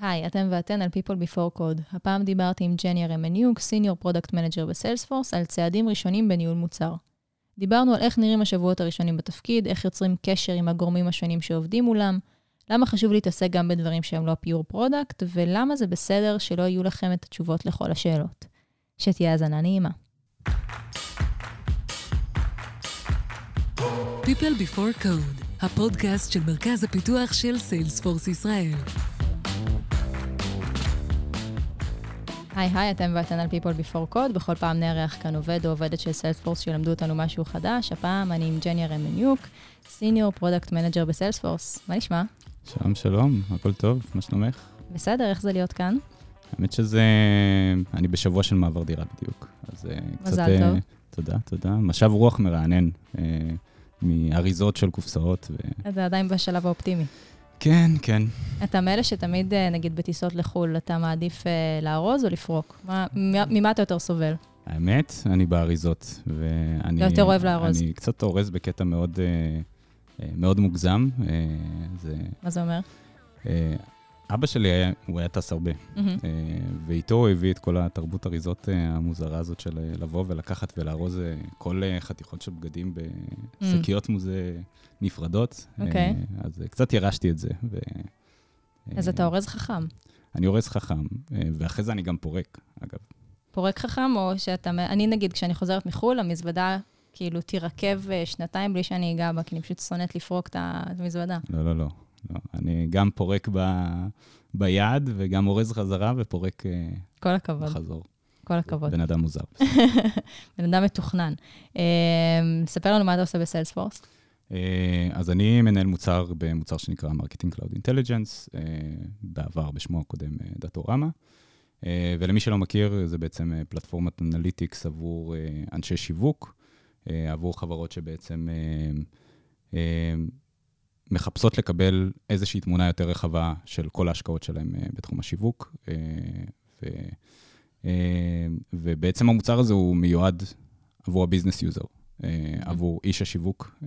היי, אתם ואתן על People Before Code. הפעם דיברתי עם ג'ני רמניוק, senior product manager ב Salesforce, על צעדים ראשונים בניהול מוצר. דיברנו על איך נראים השבועות הראשונים בתפקיד, איך יוצרים קשר עם הגורמים השונים שעובדים מולם, למה חשוב להתעסק גם בדברים שהם לא pure product, ולמה זה בסדר שלא יהיו לכם את התשובות לכל השאלות. שתהיה האזנה נעימה. People Before Code, הפודקאסט של מרכז הפיתוח של Salesforce ישראל. היי היי, אתם ואתן על People Before Code. בכל פעם נארח כאן עובד או עובדת של Salesforce שלמדו אותנו משהו חדש. הפעם אני עם ג'ני רמניוק, senior product manager ב Salesforce. מה נשמע? שלום, שלום, הכל טוב, מה שלומך? בסדר, איך זה להיות כאן? האמת שזה... אני בשבוע של מעבר דירה בדיוק. אז אה, קצת... מזל טוב. תודה, תודה. משב רוח מרענן אה, מאריזות של קופסאות. ו... אתה עדיין בשלב האופטימי. כן, כן. אתה מאלה שתמיד, אה, נגיד, בטיסות לחו"ל, אתה מעדיף אה, לארוז או לפרוק? מה- ממה אתה יותר סובל? האמת, אני באריזות, ואני... יותר אוהב לארוז. אני קצת אורז בקטע מאוד, אה, מאוד מוגזם. זה... מה זה אומר? אבא שלי היה, הוא היה טס הרבה, מהמם. אה, ואיתו הוא הביא את כל התרבות אריזות אה, המוזרה הזאת של אה, לבוא ולקחת ולארוז אה, כל אה, חתיכות של בגדים בשקיות מוזה נפרדות. אוקיי. אז אה, קצת ירשתי את זה. ו- אז אה, אתה אורז חכם. אני אורז חכם, אה, ואחרי זה אני גם פורק, אגב. פורק חכם, או שאתה... אני, נגיד, כשאני חוזרת מחו"ל, המזוודה כאילו תירקב שנתיים בלי שאני אגע בה, כי אני פשוט שונאת לפרוק את המזוודה. לא, לא, לא. לא. אני גם פורק ב... ביד, וגם אורז חזרה ופורק אה, כל הכבוד, בחזור. כל הכבוד. בן אדם מוזר. בן אדם מתוכנן. אה, ספר לנו מה אתה עושה בסיילספורס. אה, אז אני מנהל מוצר במוצר שנקרא Marketing Cloud Intelligence, בעבר בשמו הקודם דאטורמה. ולמי שלא מכיר, זה בעצם פלטפורמת אנליטיקס עבור אנשי שיווק, עבור חברות שבעצם מחפשות לקבל איזושהי תמונה יותר רחבה של כל ההשקעות שלהם אה, בתחום השיווק. אה, ו, אה, ובעצם המוצר הזה הוא מיועד עבור ה business user. אה, עבור איש השיווק,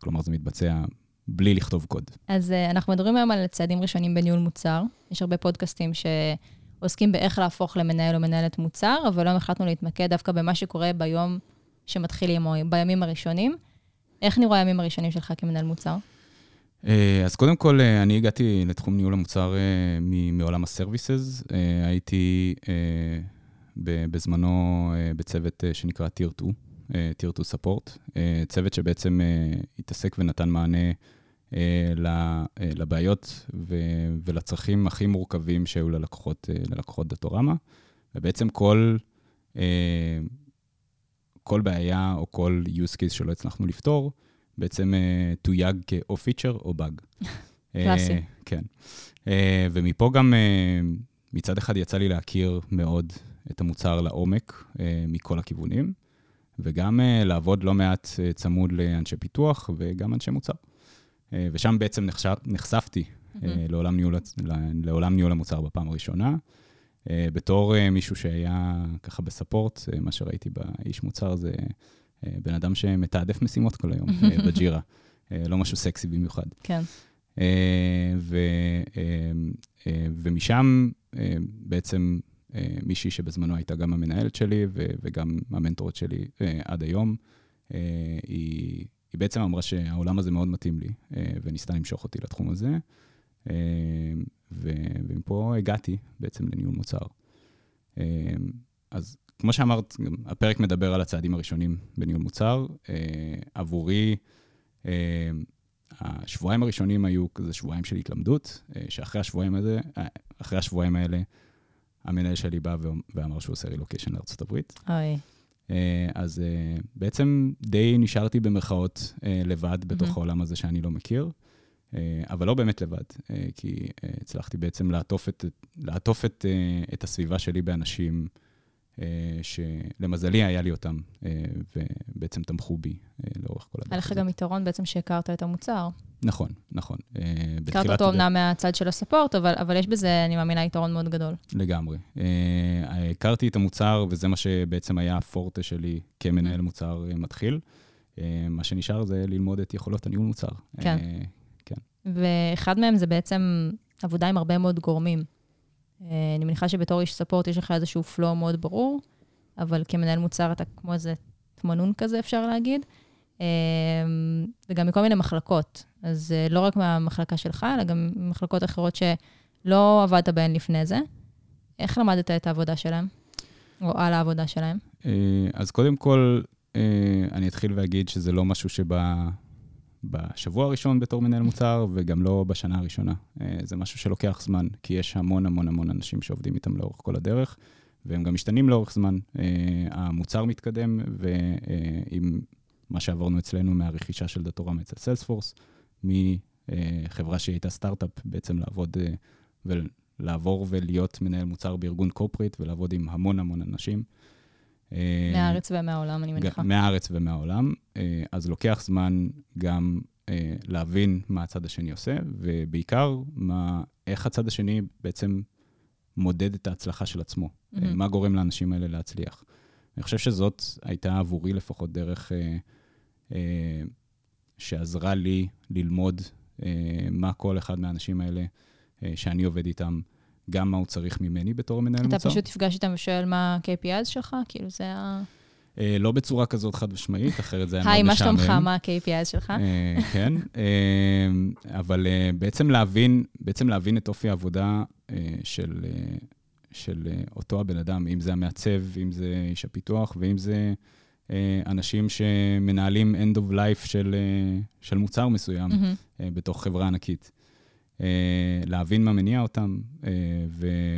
כלומר זה מתבצע בלי לכתוב קוד. אז אנחנו מדברים היום על צעדים ראשונים בניהול מוצר. יש הרבה פודקאסטים שעוסקים באיך להפוך למנהל או מנהלת מוצר, אבל היום החלטנו להתמקד דווקא במה שקורה ביום שמתחילים, או בימים הראשונים. איך נראו הימים הראשונים שלך כמנהל מוצר? אה, אז קודם כל, אה, אני הגעתי לתחום ניהול המוצר אה, מעולם הסרוויסס. אה, הייתי בזמנו בצוות שנקרא Tier 2, אה, Tier 2 Support, צוות שבעצם התעסק ונתן מענה לבעיות ולצרכים הכי מורכבים שהיו ללקוחות, ללקוחות דאטורמה. ובעצם כל, כל בעיה או כל use case שלא הצלחנו לפתור, בעצם אה, תויג כאו פיצ'ר או באג. קלאסי. כן. אה, ומפה גם אה, מצד אחד יצא לי להכיר מאוד את המוצר לעומק אה, מכל הכיוונים, וגם אה, לעבוד לא מעט אה, צמוד לאנשי פיתוח וגם אנשי מוצר. אה, ושם בעצם נחשפתי אה, לעולם ניהול, לעולם ניהול המוצר בפעם הראשונה. אה, בתור אה, מישהו שהיה ככה בספורט, אה, מה שראיתי באיש מוצר זה בן אדם שמתעדף משימות כל היום בג'ירה. לא משהו סקסי במיוחד. כן. ו, ומשם בעצם מישהי שבזמנו הייתה גם המנהלת שלי וגם המנטורית שלי עד היום, היא, היא בעצם אמרה שהעולם הזה מאוד מתאים לי, וניסתה למשוך אותי לתחום הזה. ומפה הגעתי בעצם לניהול מוצר. אה, אז כמו שאמרת, גם הפרק מדבר על הצעדים הראשונים בניהול מוצר. אה, עבורי, אה, השבועיים הראשונים היו כזה שבועיים של התלמדות, אה, שאחרי השבועיים הזה, אה, אחרי השבועיים האלה, המנהל שלי בא ואמר שהוא עושה רילוקיישן הברית. אוי. אז בעצם די נשארתי במרכאות לבד בתוך מהמם. העולם הזה שאני לא מכיר, אבל לא באמת לבד, אה, כי אה, הצלחתי בעצם לעטוף את, לעטוף את, אה, את הסביבה שלי באנשים אה, שלמזלי היה לי אותם, אה, ובעצם תמכו בי אה, לאורך כל הדרך. היה לך. גם יתרון בעצם שהכרת את המוצר. נכון, נכון. אה, הכרת אותו אמנם מהצד של הספורט, אבל, אבל יש בזה, אני מאמינה, יתרון מאוד גדול. לגמרי. אה, הכרתי את המוצר, וזה מה שבעצם היה הפורטה שלי כמנהל Mm. מוצר אה, מתחיל. אה, מה שנשאר זה ללמוד את יכולות הניהול מוצר. כן. ואחד מהם זה בעצם עבודה עם הרבה מאוד גורמים. אה, אני מניחה שבתור איש ספורט יש לך איזשהו פלואו מאוד ברור, אבל כמנהל מוצר אתה כמו איזה תמנון כזה, אפשר להגיד. אה, וגם מכל מיני מחלקות. אז אה, לא רק מהמחלקה שלך, אלא גם ממחלקות אחרות שלא עבדת בהן לפני זה. איך למדת את העבודה שלהם? או על העבודה שלהם? אז קודם כל, אני אתחיל ואגיד שזה לא משהו שבא בשבוע הראשון בתור מנהל מוצר, וגם לא בשנה הראשונה. אה, זה משהו שלוקח זמן, כי יש המון המון המון אנשים שעובדים איתם לאורך כל הדרך, והם גם משתנים לאורך זמן. המוצר מתקדם, ועם מה שעברנו אצלנו מהרכישה של Datorama אצל Salesforce, מחברה שהיא הייתה סטארט-אפ, בעצם לעבוד ולעבור ולהיות מנהל מוצר בארגון corporate ולעבוד עם המון המון אנשים. אה, מהארץ ומהעולם, אני מניחה. מהארץ ומהעולם. אה, אז לוקח זמן גם אה, להבין מה הצד השני עושה, ובעיקר מה, איך הצד השני בעצם מודד את ההצלחה של עצמו. Mm-hmm. מה גורם לאנשים האלה להצליח. אני חושב שזאת הייתה עבורי לפחות דרך אה, אה, שעזרה לי ללמוד אה, מה כל אחד מהאנשים האלה אה, שאני עובד איתם, גם מה הוא צריך ממני בתור מנהל מוצר. אתה פשוט נפגש איתם ושואל מה ה-KPIs שלך? כאילו זה ה... אה, לא בצורה כזאת חד משמעית, אחרת זה היה מאוד משעמם. היי, מה שלומך? מה ה-KPIs שלך? אה, כן, אבל בעצם להבין, בעצם להבין את אופי העבודה של, של אותו הבן אדם, אם זה המעצב, אם זה איש הפיתוח, ואם זה אנשים שמנהלים end of life של, של מוצר מסוים mm-hmm. בתוך חברה ענקית. אה, להבין מה מניע אותם, אה,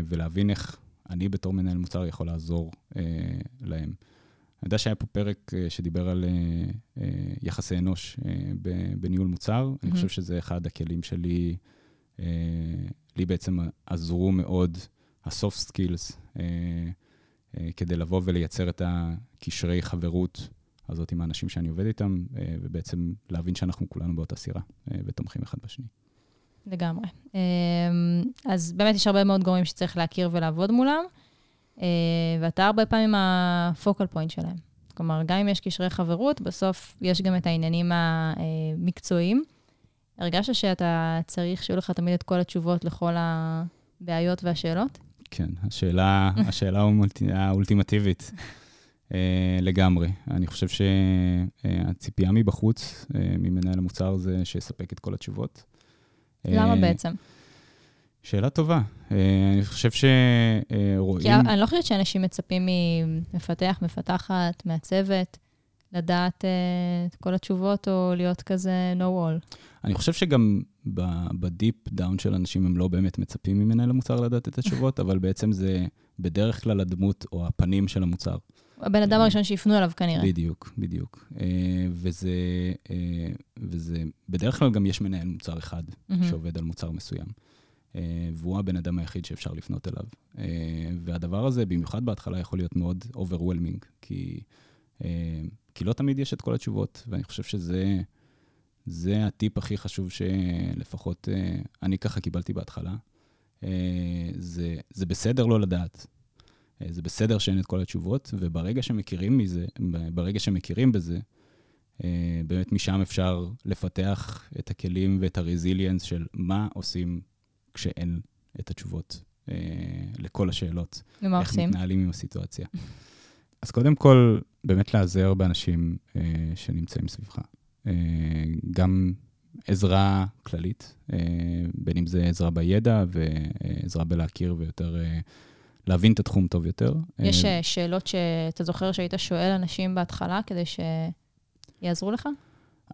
ולהבין איך אני בתור מנהל מוצר יכול לעזור אה, להם. אני יודע שהיה פה פרק שדיבר על יחסי אנוש בניהול מוצר. Mm-hmm. אני חושב שזה אחד הכלים שלי, לי בעצם עזרו מאוד ה-soft skills, כדי לבוא ולייצר את הקשרי חברות הזאת עם האנשים שאני עובד איתם, ובעצם להבין שאנחנו כולנו באותה סירה ותומכים אחד בשני. לגמרי. אמ, אז באמת יש הרבה מאוד גורמים שצריך להכיר ולעבוד מולם, אה, ואתה הרבה פעמים הפוקל פוינט שלהם. כלומר, גם אם יש קשרי חברות, בסוף יש גם את העניינים המקצועיים. הרגשת שאתה צריך שיהיו לך תמיד את כל התשובות לכל הבעיות והשאלות? כן, השאלה, השאלה האולטימטיבית אה, לגמרי. אני חושב שהציפייה מבחוץ, אה, ממנהל המוצר, זה שיספק את כל התשובות. למה אה, בעצם? שאלה טובה. אה, אני חושב שרואים... כי אני לא חושבת שאנשים מצפים ממפתח, מפתחת, מעצבת, לדעת אה, את כל התשובות או להיות כזה know-all. אני חושב שגם ב deep down של אנשים הם לא באמת מצפים ממנהל המוצר לדעת את התשובות, אבל בעצם זה בדרך כלל הדמות או הפנים של המוצר. הבן אדם הראשון שיפנו אליו כנראה. בדיוק, בדיוק. אה, וזה, אה, וזה, בדרך כלל גם יש מנהל מוצר אחד. שעובד על מוצר מסוים. אה, והוא הבן אדם היחיד שאפשר לפנות אליו. והדבר הזה, במיוחד בהתחלה, יכול להיות מאוד overwhelming, כי, כי לא תמיד יש את כל התשובות, ואני חושב שזה זה הטיפ הכי חשוב שלפחות אני ככה קיבלתי בהתחלה. זה, זה בסדר לא לדעת. אה, זה בסדר שאין את כל התשובות, וברגע שמכירים מזה, ברגע שמכירים בזה, אה, באמת משם אפשר לפתח את הכלים ואת הרזיליאנס של מה עושים כשאין את התשובות אה, לכל השאלות. ומה איך עושים? איך מתנהלים עם הסיטואציה. אז קודם כל, באמת להיעזר באנשים שנמצאים סביבך. גם עזרה כללית, בין אם זה עזרה בידע ועזרה בלהכיר ויותר להבין את התחום טוב יותר. יש אה, שאלות שאתה זוכר שהיית שואל אנשים בהתחלה כדי שיעזרו לך?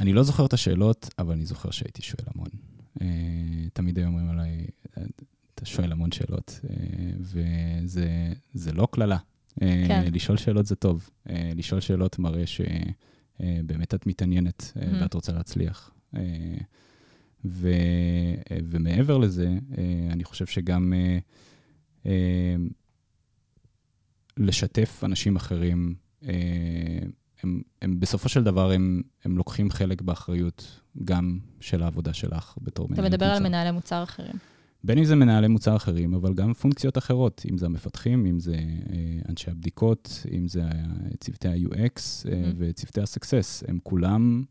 אני לא זוכר את השאלות, אבל אני זוכר שהייתי שואל המון. אה, תמיד היו אומרים עליי, אתה שואל המון שאלות, אה, וזה לא קללה. כן. לשאול שאלות זה טוב. לשאול שאלות מראה שבאמת את מתעניינת mm-hmm. ואת רוצה להצליח. ו, ומעבר לזה, אני חושב שגם לשתף אנשים אחרים. אה, הם, הם בסופו של דבר, הם, הם לוקחים חלק באחריות גם של העבודה שלך בתור מנהלת מוצר. אתה מדבר על מנהלי מוצר אחרים. בין אם זה מנהלי מוצר אחרים, אבל גם פונקציות אחרות, אם זה המפתחים, אם זה אה, אנשי הבדיקות, אם זה צוותי ה-UX mm-hmm. וצוותי ה-Success, הם כולם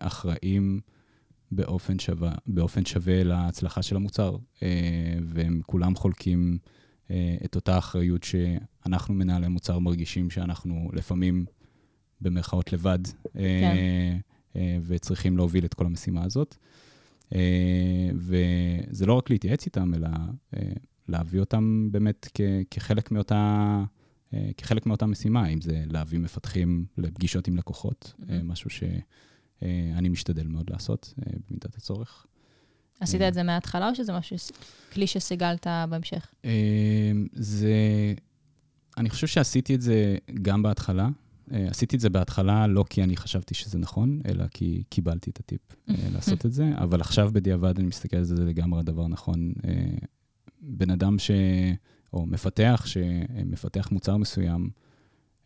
אחראים באופן שווה, באופן שווה להצלחה של המוצר, אה, והם כולם חולקים אה, את אותה אחריות שאנחנו מנהלי מוצר מרגישים שאנחנו לפעמים במרכאות לבד, אה, כן. אה, וצריכים להוביל את כל המשימה הזאת. אה, וזה לא רק להתייעץ איתם, אלא אה, להביא אותם באמת כ- כחלק מאותה... אה, כחלק מאותה משימה, אם זה להביא מפתחים לפגישות עם לקוחות, mm-hmm. משהו שאני משתדל מאוד לעשות במידת הצורך. עשית את זה מההתחלה, או שזה משהו, כלי שסיגלת בהמשך? זה... אני חושב שעשיתי את זה גם בהתחלה. עשיתי את זה בהתחלה לא כי אני חשבתי שזה נכון, אלא כי קיבלתי את הטיפ לעשות את זה, אבל עכשיו בדיעבד אני מסתכל על זה, זה לגמרי הדבר נכון. בן אדם ש... או מפתח שמפתח מוצר מסוים,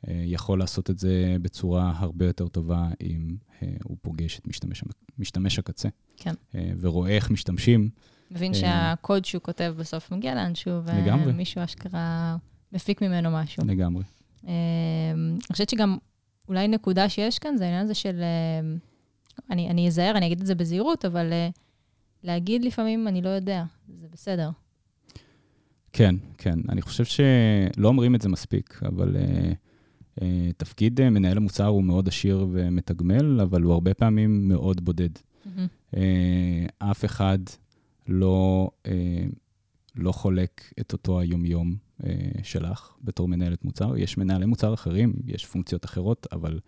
יכול לעשות את זה בצורה הרבה יותר טובה אם אה, הוא פוגש את משתמש, משתמש הקצה. כן. אה, ורואה איך משתמשים. מבין שהקוד שהוא כותב בסוף מגיע לאנשהו, ומישהו אשכרה מפיק ממנו משהו. לגמרי. אני חושבת שגם אולי נקודה שיש כאן, זה העניין הזה של... אני, אני אזהר, אני אגיד את זה בזהירות, אבל להגיד לפעמים, אני לא יודע, זה בסדר. כן, כן. אני חושב שלא אומרים את זה מספיק, אבל uh, תפקיד uh, מנהל המוצר הוא מאוד עשיר ומתגמל, אבל הוא הרבה פעמים מאוד בודד. Mm-hmm. Uh, אף אחד לא, לא חולק את אותו היומיום שלך בתור מנהלת מוצר. יש מנהלי מוצר אחרים, יש פונקציות אחרות, אבל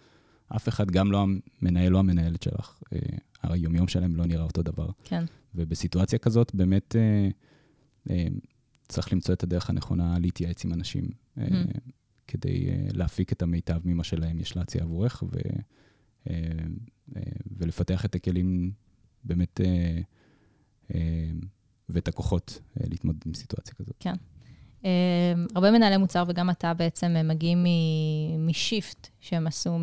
אף אחד, גם לא המנהל או המנהלת שלך, היומיום שלהם לא נראה אותו דבר. כן. ובסיטואציה כזאת, באמת... צריך למצוא את הדרך הנכונה להתייעץ עם אנשים, mm-hmm. כדי uh, להפיק את המיטב ממה שלהם יש להציע עבורך, ו, uh, uh, ולפתח את הכלים באמת, ואת הכוחות להתמודד עם סיטואציה כזאת. כן. הרבה מנהלי מוצר, וגם אתה בעצם, מגיעים מ shift שהם עשו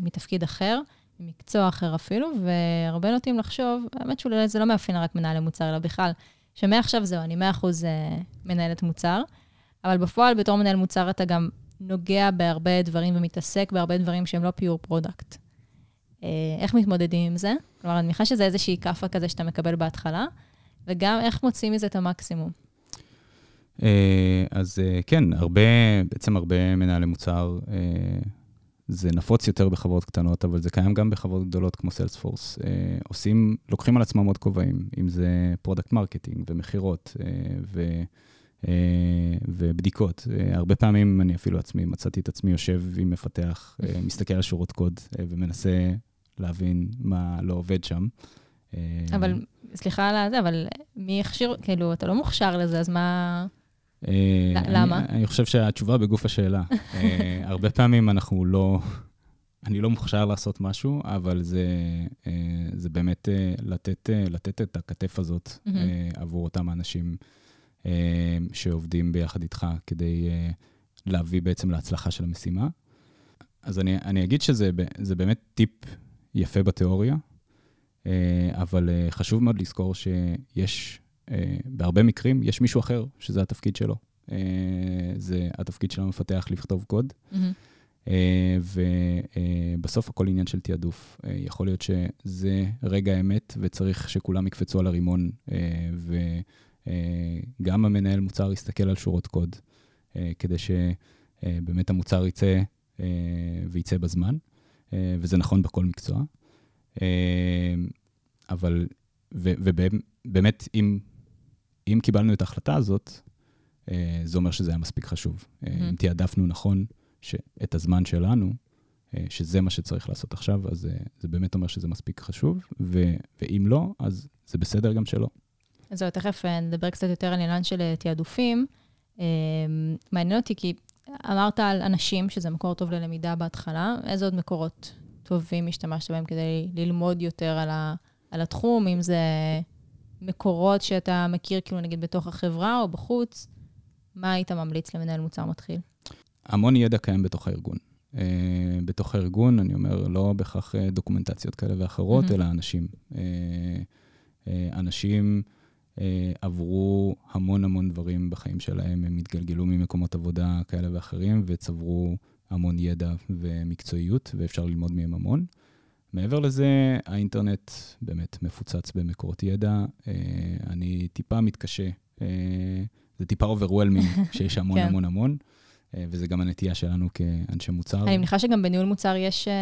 מתפקיד אחר, ממקצוע אחר אפילו, והרבה נוטים לחשוב, האמת שאולי זה לא מאפיין רק מנהלי מוצר, אלא בכלל. שמעכשיו זהו, אני 100% אה, מנהלת מוצר, אבל בפועל, בתור מנהל מוצר, אתה גם נוגע בהרבה דברים ומתעסק בהרבה דברים שהם לא pure product. אה, איך מתמודדים עם זה? כלומר, אני מניחה שזה איזושהי כאפה כזה שאתה מקבל בהתחלה, וגם איך מוצאים מזה את המקסימום. אה, אז כן, הרבה, בעצם הרבה מנהלי מוצר זה נפוץ יותר בחברות קטנות, אבל זה קיים גם בחברות גדולות כמו Salesforce. אה, עושים, לוקחים על עצמם עוד כובעים, אם זה product marketing ומכירות אה, ו, אה, ובדיקות. אה, הרבה פעמים אני אפילו עצמי, מצאתי את עצמי יושב עם מפתח, אה, מסתכל על שורות קוד אה, ומנסה להבין מה לא עובד שם. אה, אבל, סליחה על זה, אבל מי הכשיר, כאילו, אתה לא מוכשר לזה, אז מה... אה, למה? אני, אני חושב שהתשובה בגוף השאלה. אה, הרבה פעמים אנחנו לא... אני לא מוכשר לעשות משהו, אבל זה, אה, זה באמת לתת, לתת את הכתף הזאת mm-hmm. עבור אותם האנשים שעובדים ביחד איתך כדי להביא בעצם להצלחה של המשימה. אז אני, אני אגיד שזה באמת טיפ יפה בתיאוריה, אבל חשוב מאוד לזכור שיש אה, בהרבה מקרים יש מישהו אחר שזה התפקיד שלו. אה, זה התפקיד של המפתח לכתוב קוד. Mm-hmm. ובסוף הכל עניין של תעדוף. יכול להיות שזה רגע האמת וצריך שכולם יקפצו על הרימון, וגם המנהל מוצר יסתכל על שורות קוד, כדי שבאמת המוצר יצא וייצא בזמן, וזה נכון בכל מקצוע. אבל, ובאמת, אם אם קיבלנו את ההחלטה הזאת, אה, זה אומר שזה היה מספיק חשוב. Mm-hmm. אם תעדפנו נכון את הזמן שלנו, אה, שזה מה שצריך לעשות עכשיו, אז זה באמת אומר שזה מספיק חשוב, ו- ואם לא, אז זה בסדר גם שלא. אז זהו, תכף נדבר קצת יותר על עניין של תעדופים. מעניין אותי, כי אמרת על אנשים, שזה מקור טוב ללמידה בהתחלה, איזה עוד מקורות טובים השתמשת בהם כדי ללמוד יותר על, ה- על התחום, אם זה מקורות שאתה מכיר, כאילו נגיד בתוך החברה או בחוץ, מה היית ממליץ למנהל מוצר מתחיל? המון ידע קיים בתוך הארגון. Uh, בתוך הארגון, אני אומר, לא בהכרח דוקומנטציות כאלה ואחרות, mm-hmm. אלא אנשים. Uh, אה, אנשים עברו המון המון דברים בחיים שלהם, הם התגלגלו ממקומות עבודה כאלה ואחרים, וצברו המון ידע ומקצועיות, ואפשר ללמוד מהם המון. מעבר לזה, האינטרנט באמת מפוצץ במקורות ידע. אה, אני טיפה מתקשה, אה, זה טיפה overwhelming, שיש המון כן. המון המון, אה, וזה גם הנטייה שלנו כאנשי מוצר. אני מניחה שגם בניהול מוצר יש, אה,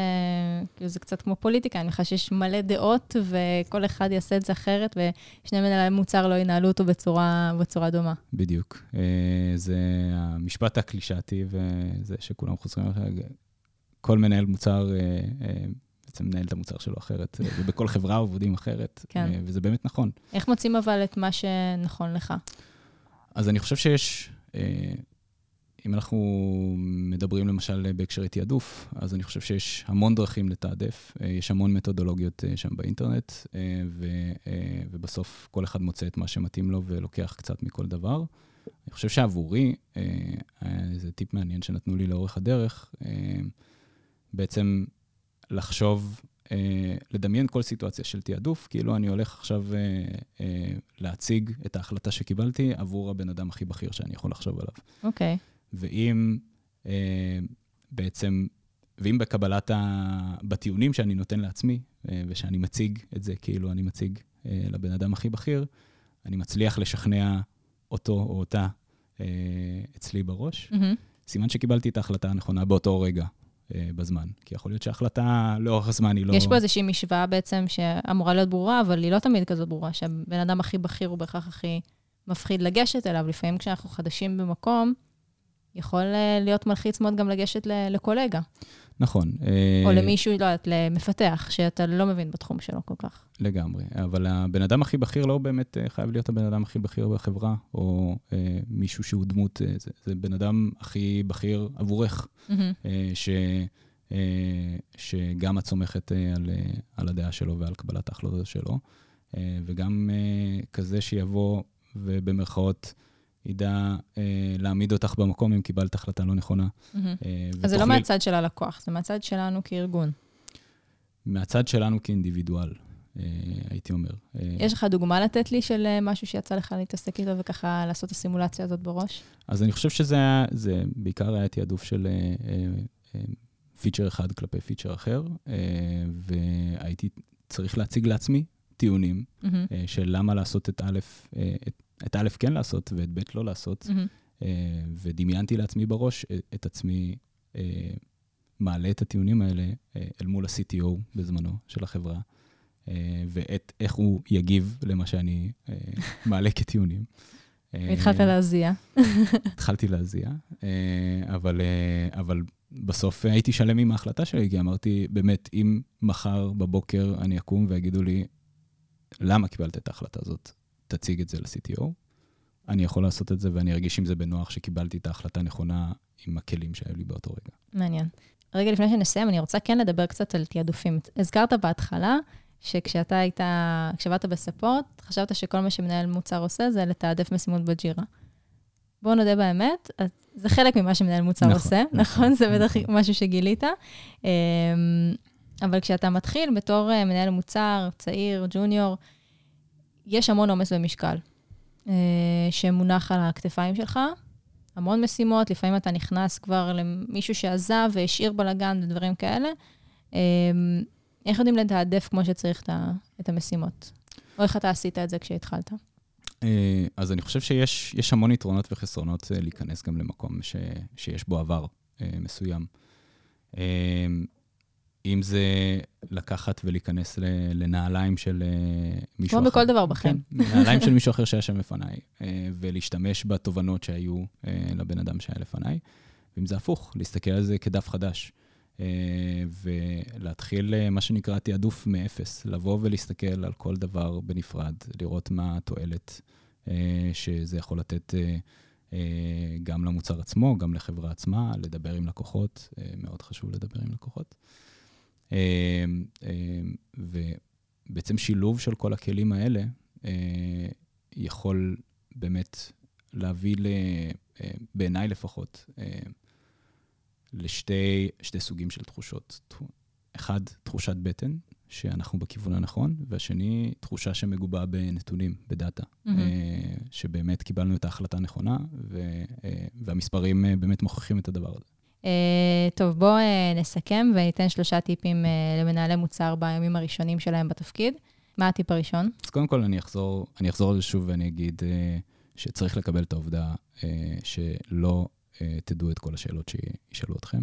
כאילו זה קצת כמו פוליטיקה, אני מניחה שיש מלא דעות, וכל אחד יעשה את זה אחרת, ושני מנהלי מוצר לא ינהלו אותו בצורה, בצורה דומה. בדיוק. אה, זה המשפט הקלישאתי, וזה שכולם חוזרים אחר. כל מנהל מוצר אה, אה, בעצם מנהל את המוצר שלו אחרת, אה, ובכל חברה עובדים אחרת, כן. אה, וזה באמת נכון. איך מוצאים אבל את מה שנכון לך? אז אני חושב שיש, אה, אם אנחנו מדברים למשל בהקשרי תעדוף, אז אני חושב שיש המון דרכים לתעדף, אה, יש המון מתודולוגיות אה, שם באינטרנט, אה, ו- ובסוף כל אחד מוצא את מה שמתאים לו ולוקח קצת מכל דבר. אני חושב שעבורי, זה טיפ מעניין שנתנו לי לאורך הדרך, בעצם לחשוב, לדמיין כל סיטואציה של תעדוף, כאילו אני הולך עכשיו להציג את ההחלטה שקיבלתי עבור הבן אדם הכי בכיר שאני יכול לחשוב עליו. אוקיי. ואם אה, בעצם, ואם בקבלת ה... בטיעונים שאני נותן לעצמי, אה, ושאני מציג את זה כאילו אני מציג אה, לבן אדם הכי בכיר, אני מצליח לשכנע אותו או אותה אה, אצלי בראש, מהמם. סימן שקיבלתי את ההחלטה הנכונה באותו רגע אה, בזמן. כי יכול להיות שההחלטה לאורך הזמן היא לא... יש פה איזושהי משוואה בעצם שאמורה להיות ברורה, אבל היא לא תמיד כזאת ברורה, שהבן אדם הכי בכיר הוא בהכרח הכי מפחיד לגשת אליו. לפעמים כשאנחנו חדשים במקום, יכול אה, להיות מלחיץ מאוד גם לגשת לקולגה, נכון. או אה, למישהו, לא יודעת, למפתח, שאתה לא מבין בתחום שלו כל כך. לגמרי, אבל הבן אדם הכי בכיר לא באמת אה, חייב להיות הבן אדם הכי בכיר בחברה, או אה, מישהו שהוא דמות, אה, זה, זה בן אדם הכי בכיר עבורך, מהמם. אה, ש, אה, שגם את סומכת אה, על, אה, על הדעה שלו ועל קבלת ההחלטות שלו, אה, וגם אה, כזה שיבוא ובמרכאות ידע אה, להעמיד אותך במקום אם קיבלת החלטה לא נכונה. מהמם. אה, אז זה לא ותוכלי- מהצד של הלקוח, זה מהצד שלנו כארגון. מהצד שלנו כאינדיבידואל, אה, הייתי אומר. אה, יש לך דוגמה לתת לי של אה, משהו שיצא לך להתעסק איתו וככה לעשות את הסימולציה הזאת בראש? אז אני חושב שזה היה, זה בעיקר היה תעדוף של אה, אה, אה, פיצ'ר אחד כלפי פיצ'ר אחר, אה, והייתי צריך להציג לעצמי טיעונים. אה, של למה לעשות את א', את, את א' כן לעשות ואת ב' לא לעשות. אה, ודמיינתי לעצמי בראש את, את עצמי אה, מעלה את הטיעונים האלה אה, אל מול ה-CTO בזמנו של החברה, אה, ואת איך הוא יגיב למה שאני אה, מעלה כטיעונים. אה, התחלת להזיע. התחלתי להזיע, אה, אבל, אה, אבל בסוף הייתי שלם עם ההחלטה שלי, כי אמרתי, באמת, אם מחר בבוקר אני אקום ויגידו לי, למה קיבלת את ההחלטה הזאת? תציג את זה ל-CTO. אני יכול לעשות את זה ואני ארגיש עם זה בנוח שקיבלתי את ההחלטה הנכונה עם הכלים שהיו לי באותו רגע. מעניין. רגע לפני שנסיים, אני רוצה כן לדבר קצת על תעדופים. הזכרת בהתחלה שכשאתה היית, כשעבדת בספורט, חשבת שכל מה שמנהל מוצר עושה זה לתעדף משימות בג'ירה. בואו נודה באמת, זה חלק ממה שמנהל מוצר נכון, עושה, נכון, נכון? זה בטח נכון. משהו שגילית. אמ, אבל כשאתה מתחיל בתור אה, מנהל מוצר, צעיר, ג'וניור, יש המון עומס במשקל אה, שמונח על הכתפיים שלך, המון משימות, לפעמים אתה נכנס כבר למישהו שעזב והשאיר בלאגן ודברים כאלה. אמ, איך יודעים לתעדף כמו שצריך את המשימות? או איך אתה עשית את זה כשהתחלת? אה, אז אני חושב שיש יש המון יתרונות וחסרונות אה, להיכנס גם למקום ש, שיש בו עבר אה, מסוים. אם זה לקחת ולהיכנס לנעליים של אה, מישהו כמו אחר. בכל דבר בחיים. כן, נעליים של מישהו אחר שהיה שם לפניי, אה, ולהשתמש בתובנות שהיו אה, לבן אדם שהיה לפניי. ואם זה הפוך, להסתכל על זה כדף חדש. ולהתחיל מה שנקרא תעדוף מאפס, לבוא ולהסתכל על כל דבר בנפרד, לראות מה התועלת שזה יכול לתת גם למוצר עצמו, גם לחברה עצמה, לדבר עם לקוחות, מאוד חשוב לדבר עם לקוחות. אה, אה, ובעצם שילוב של כל הכלים האלה אה, יכול באמת להביא, ל, אה, בעיניי לפחות, אה, לשתי שתי סוגים של תחושות. אחד, תחושת בטן, שאנחנו בכיוון הנכון, והשני, תחושה שמגובה בנתונים, בדאטה. אה, שבאמת קיבלנו את ההחלטה הנכונה, ו, והמספרים באמת מוכיחים את הדבר הזה. אה, טוב, בואו אה, נסכם וניתן שלושה טיפים אה, למנהלי מוצר בימים הראשונים שלהם בתפקיד. מה הטיפ הראשון? אז קודם כל אני אחזור, אני אחזור על זה שוב ואני אגיד אה, שצריך לקבל את העובדה אה, שלא אה, תדעו את כל השאלות שישאלו אתכם.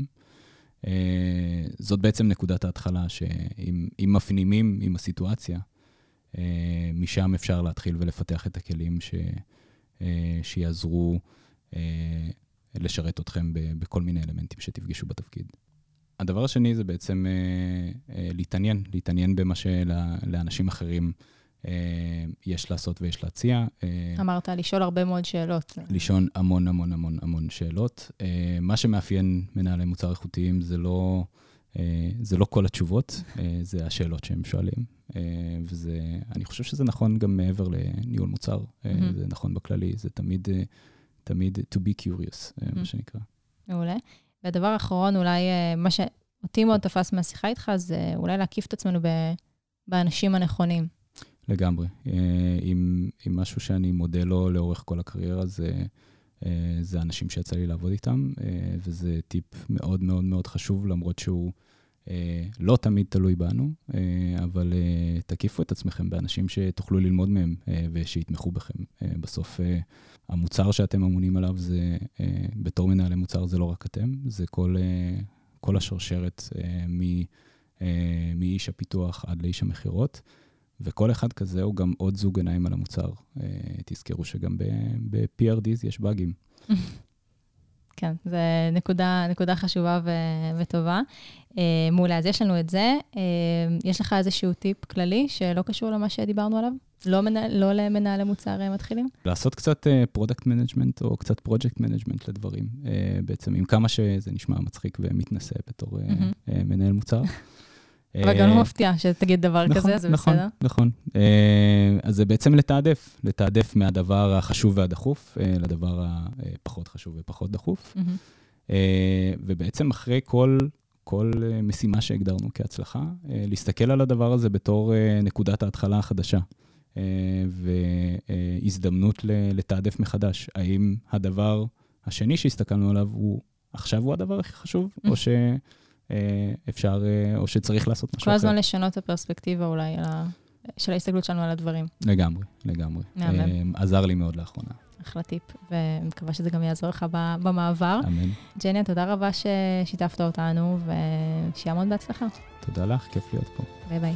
אה, זאת בעצם נקודת ההתחלה, שאם מפנימים עם הסיטואציה, אה, משם אפשר להתחיל ולפתח את הכלים ש, אה, שיעזרו לשרת אתכם בכל מיני אלמנטים שתפגשו בתפקיד. הדבר השני זה בעצם אה, אה, להתעניין, להתעניין במה שלאנשים אחרים אה, יש לעשות ויש להציע. אה, אמרת לשאול הרבה מאוד שאלות. לשאול המון המון המון המון שאלות. אה, מה שמאפיין מנהלי מוצר איכותיים זה לא, זה לא כל התשובות, זה השאלות שהם שואלים. וזה, אני חושב שזה נכון גם מעבר לניהול מוצר, mm-hmm. זה נכון בכללי, זה תמיד, תמיד to be curious, mm-hmm. מה שנקרא. מעולה. והדבר האחרון, אולי מה שאותי מאוד תפס מהשיחה איתך, זה אולי להקיף את עצמנו באנשים הנכונים. לגמרי. אם, אה, אם משהו שאני מודה לו לאורך כל הקריירה, זה, אה, זה אנשים שיצא לי לעבוד איתם, אה, וזה טיפ מאוד מאוד מאוד חשוב, למרות שהוא לא תמיד תלוי בנו, אבל תקיפו את עצמכם באנשים שתוכלו ללמוד מהם ושיתמכו בכם. בסוף, המוצר שאתם אמונים עליו זה, בתור מנהלי מוצר, זה לא רק אתם, זה כל, כל השרשרת מאיש הפיתוח עד לאיש המכירות. וכל אחד כזה הוא גם עוד זוג עיניים על המוצר. אה, תזכרו שגם ב-PRDs יש באגים. כן, זו נקודה, נקודה חשובה ו- וטובה. אה, מעולה, אז יש לנו את זה. אה, יש לך איזשהו טיפ כללי שלא קשור למה שדיברנו עליו? לא, מנה, לא למנהלי מוצר מתחילים? לעשות קצת product אה, management או קצת project management לדברים. אה, בעצם, עם כמה שזה נשמע מצחיק ומתנשא בתור אה, אממ. אה, מנהל מוצר. אבל גם לא מפתיע שתגיד דבר נכון, כזה, זה נכון, בסדר. נכון, נכון. אז זה בעצם לתעדף, לתעדף מהדבר החשוב והדחוף לדבר הפחות חשוב ופחות דחוף. אה, ובעצם אחרי כל, כל משימה שהגדרנו כהצלחה, להסתכל על הדבר הזה בתור נקודת ההתחלה החדשה. והזדמנות לתעדף מחדש. האם הדבר השני שהסתכלנו עליו הוא עכשיו הוא הדבר הכי חשוב, או ש... אה, אפשר, אה, או שצריך לעשות משהו אחר. כל הזמן לשנות את הפרספקטיבה אולי של ההסתכלות שלנו על הדברים. לגמרי, לגמרי. מהמם. אה, עזר לי מאוד לאחרונה. אחלה טיפ, ומקווה שזה גם יעזור לך במעבר. אמן. ג'ניה, תודה רבה ששיתפת אותנו, ושיעמוד בהצלחה. תודה לך, כיף להיות פה. ביי ביי.